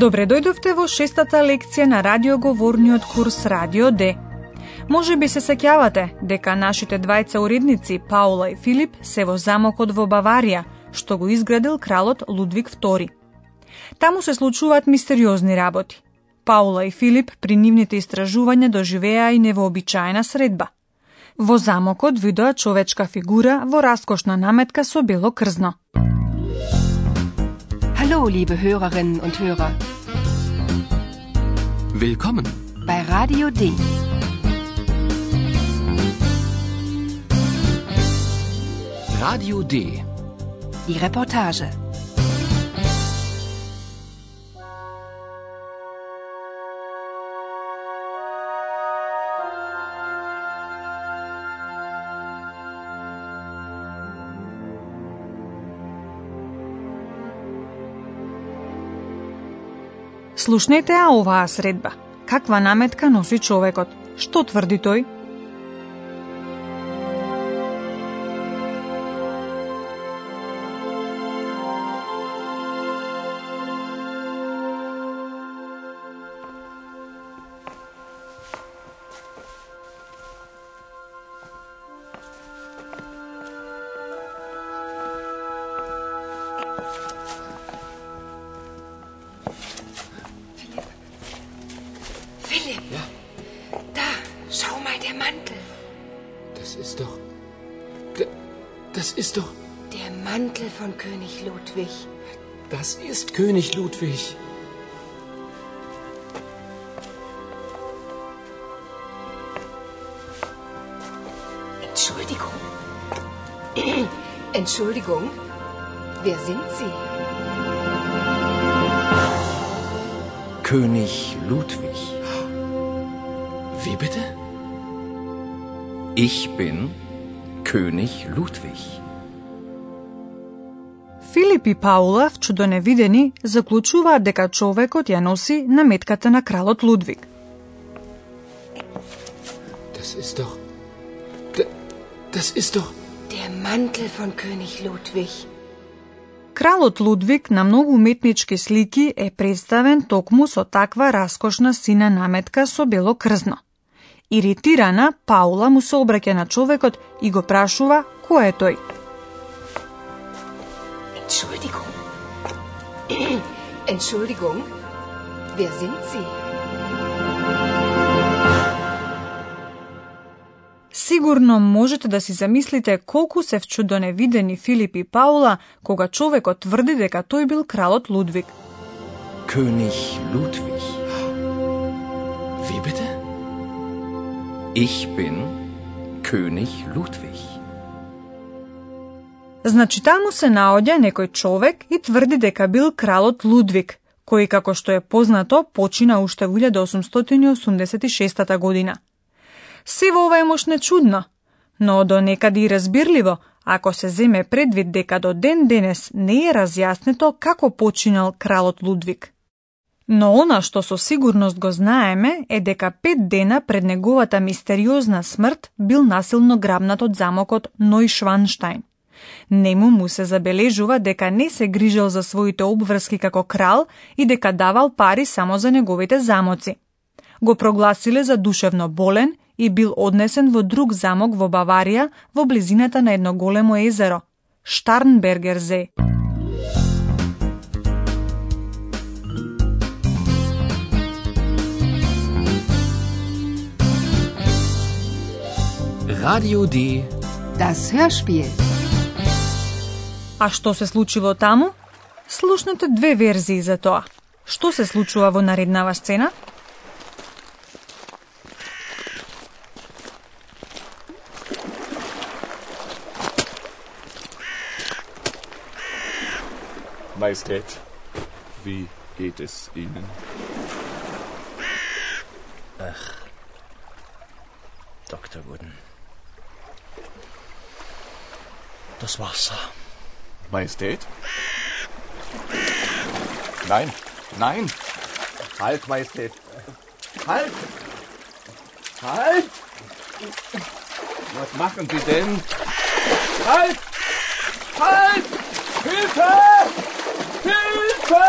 Добре дојдовте во шестата лекција на радиоговорниот курс Радио Д. Може би се сеќавате дека нашите двајца уредници Паула и Филип се во замокот во Баварија, што го изградил кралот Лудвиг II. Таму се случуваат мистериозни работи. Паула и Филип при нивните истражувања доживеа и невообичаена средба. Во замокот видоа човечка фигура во раскошна наметка со бело крзно. Hallo, liebe Hörerinnen und Hörer. Willkommen bei Radio D. Radio D. Die Reportage. Слушнете а оваа средба. Каква наметка носи човекот? Што тврди тој? Das ist doch. Der Mantel von König Ludwig. Das ist König Ludwig. Entschuldigung. Entschuldigung. Wer sind Sie? König Ludwig. Wie bitte? Ich bin König Ludwig. Филип и Паула, вчудо невидени, заклучуваат дека човекот ја носи наметката на кралот Лудвиг. Das ist doch. Das ist doch. Der Mantel von König Ludwig. Кралот Лудвиг на многу уметнички слики е представен токму со таква раскошна сина наметка со бело крзно. Иритирана, Паула му се обраќа на човекот и го прашува кој е тој. Entschuldigung. Entschuldigung. Wer sind Sie? Сигурно можете да си замислите колку се вчудо невидени Филип и Паула кога човекот тврди дека тој бил кралот Лудвиг. König Ludwig. Ich bin König Ludwig. Значи таму се наоѓа некој човек и тврди дека бил кралот Лудвиг, кој како што е познато почина уште во 1886 година. Се во ова е мошне чудно, но до некаде и разбирливо, ако се земе предвид дека до ден денес не е разјаснето како починал кралот Лудвиг. Но она што со сигурност го знаеме е дека пет дена пред неговата мистериозна смрт бил насилно грабнат од замокот Нојшванштајн. Нему му се забележува дека не се грижел за своите обврски како крал и дека давал пари само за неговите замоци. Го прогласиле за душевно болен и бил однесен во друг замок во Баварија во близината на едно големо езеро – Штарнбергерзе. Radio D. Das Hörspiel. А што се случило таму? Слушнете две верзии за тоа. Што се случува во нареднава сцена? Majestät, wie geht es Ihnen? Dr. Wooden. Das Wasser. Majestät? Nein, nein! Halt, Majestät! Halt! Halt! Was machen Sie denn? Halt! Halt! Hilfe! Hilfe!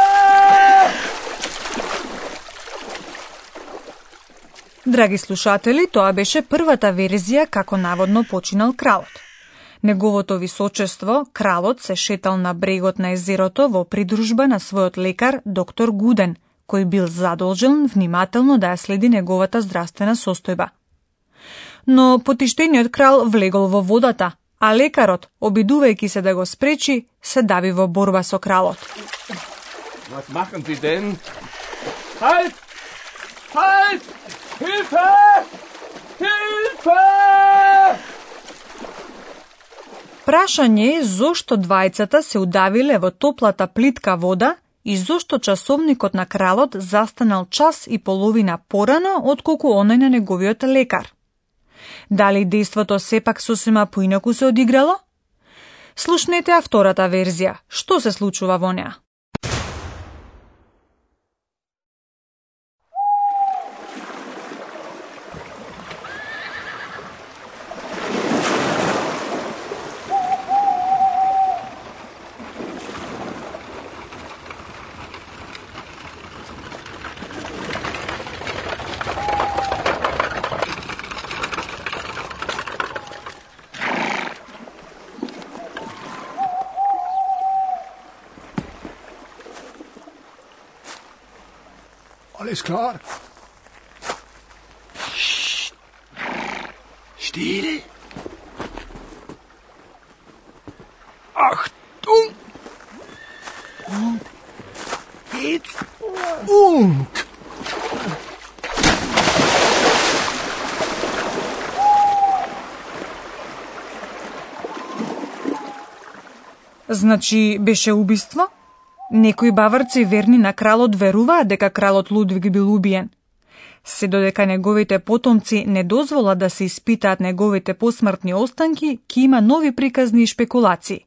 Драги слушатели, тоа беше првата верзија како наводно починал кралот. Неговото височество, кралот, се шетал на брегот на езерото во придружба на својот лекар, доктор Гуден, кој бил задолжен внимателно да ја следи неговата здравствена состојба. Но потиштениот крал влегол во водата, а лекарот, обидувајќи се да го спречи, се дави во борба со кралот. Was machen Sie denn? Halt! Halt! Hilfe! Прашање е зошто двајцата се удавиле во топлата плитка вода и зошто часовникот на кралот застанал час и половина порано отколку оној на неговиот лекар. Дали действото сепак сосема поинаку се одиграло? Слушнете а втората верзија. Што се случува во неа? Alles klar? Still. Achtung! Und jetzt und! Значи, беше убиство? Некои баварци верни на кралот веруваат дека кралот Лудвиг бил убиен. Се додека неговите потомци не дозволат да се испитаат неговите посмртни останки, ќе има нови приказни и шпекулации.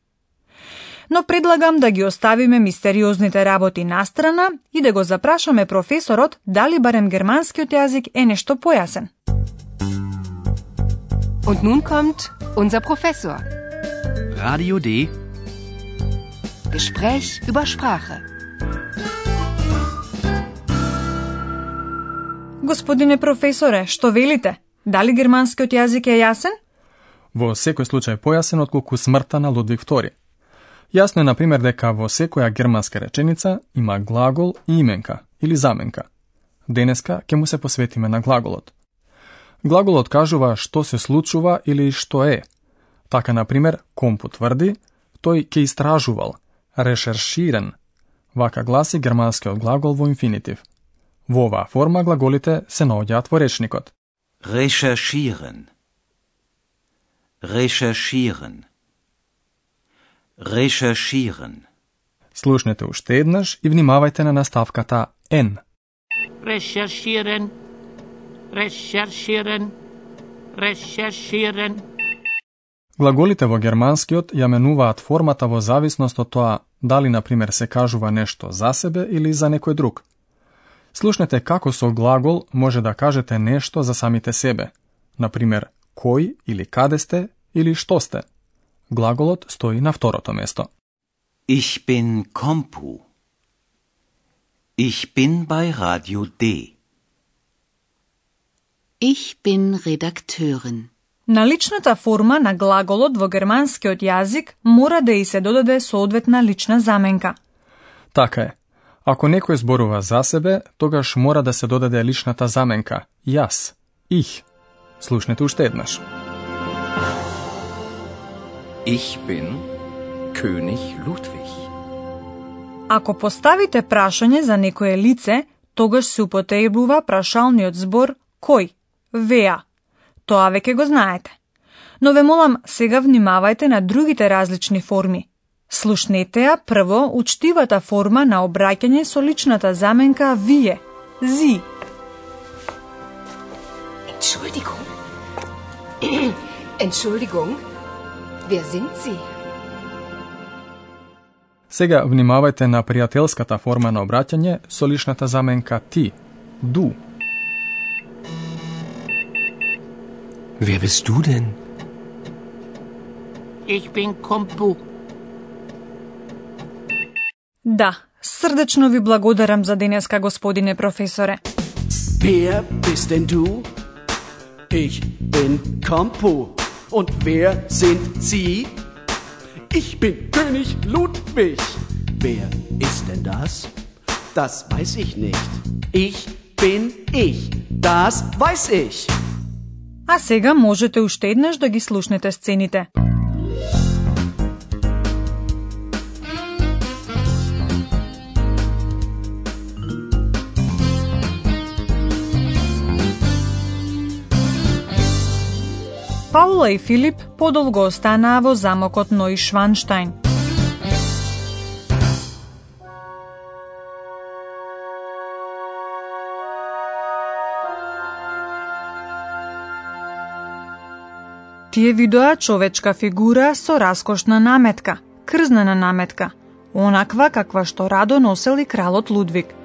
Но предлагам да ги оставиме мистериозните работи настрана и да го запрашаме професорот дали барем германскиот јазик е нешто појасен. Und nun kommt unser Professor. Radio D. Gespräch über Sprache. Господине професоре, што велите? Дали германскиот јазик е јасен? Во секој случај појасен отколку смртта на Лудвиг II. Јасно е, например, дека во секоја германска реченица има глагол и именка или заменка. Денеска ќе му се посветиме на глаголот. Глаголот кажува што се случува или што е. Така, например, Компу тврди, тој ќе истражувал, решерширен. Вака гласи германскиот глагол во инфинитив. Во оваа форма глаголите се наоѓаат во речникот. Recherchieren. Recherchieren. Recherchieren. Слушнете уште еднаш и внимавајте на наставката N. recherchieren, recherchieren, recherchieren. Глаголите во германскиот ја менуваат формата во зависност од тоа дали, на пример, се кажува нешто за себе или за некој друг. Слушнете како со глагол може да кажете нешто за самите себе. На пример, кој или каде сте или што сте. Глаголот стои на второто место. Ich bin Kompu. Ich bin bei Radio D. Ich bin Redakteurin. Наличната форма на глаголот во германскиот јазик мора да и се додаде соодветна лична заменка. Така е. Ако некој зборува за себе, тогаш мора да се додаде личната заменка јас, их. Слушнете уште еднаш. Ich bin König Ludwig. Ако поставите прашање за некое лице, тогаш се употребува прашалниот збор кој, веа. Тоа веќе го знаете. Но ве молам, сега внимавајте на другите различни форми. Слушнете ја прво учтивата форма на обраќање со личната заменка вие, зи. Entschuldigung, Entschuldigung, wer sind Sie? Сега внимавајте на пријателската форма на обраќање со личната заменка ти, ду. Wer bist du denn? Ich bin Kompu. Da, srdečno vi blagodaram za deneska, gospodine profesore. Wer bist denn du? Ich bin Kompu. Und wer sind Sie? Ich bin König Ludwig. Wer ist denn das? Das weiß ich nicht. Ich bin ich. Das weiß ich. А сега можете уште еднаш да ги слушнете сцените. Паула и Филип подолго останаа во замокот Ноишванштајн. Тие видоа човечка фигура со раскошна наметка, крзнена наметка, онаква каква што радо носел и кралот Лудвиг –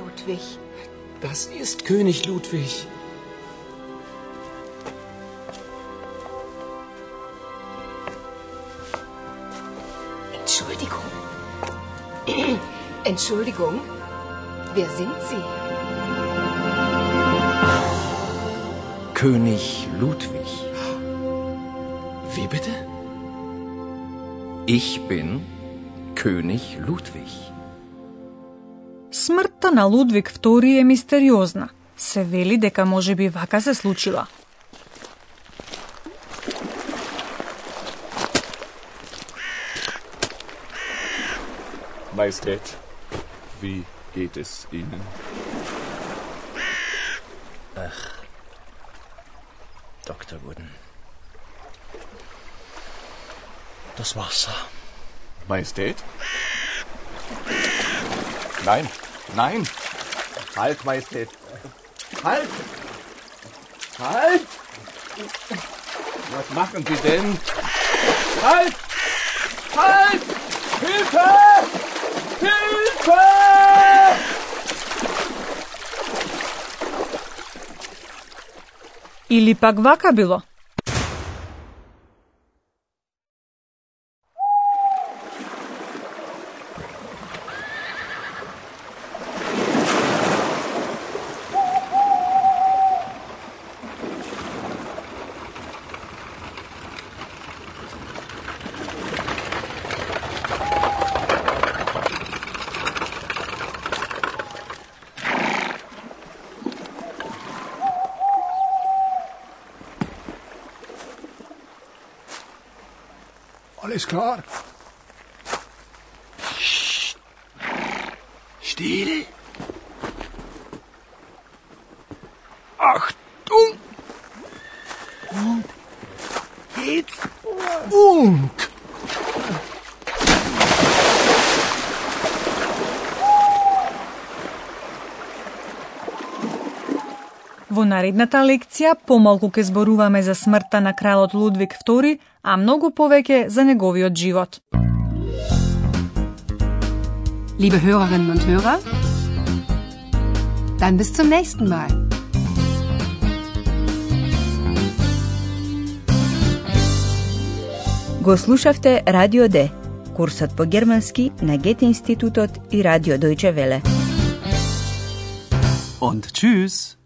Ludwig. Das ist König Ludwig. Entschuldigung. Entschuldigung, wer sind Sie? König Ludwig. Wie bitte? Ich bin König Ludwig. Смртта на Лудвиг II е мистериозна. Се вели дека може би вака се случила. Majestät, wie geht es Ihnen? Dr. Wooden. Das Wasser. Majestät? Nein, nein! Halt, Majestät! Halt! Halt! Was machen Sie denn? Halt! Halt! Hilfe! Hilfe! Или пак вака Alles klar? Still. Наредната лекција помалку ке зборуваме за смртта на кралот Лудвиг II, а многу повеќе за неговиот живот. Liebe Hörerinnen und Hörer, dann bis zum nächsten Mal. Го слушавте Радио Д, курсот по германски на Гете институтот и Радио Дојче Веле. Und tschüss.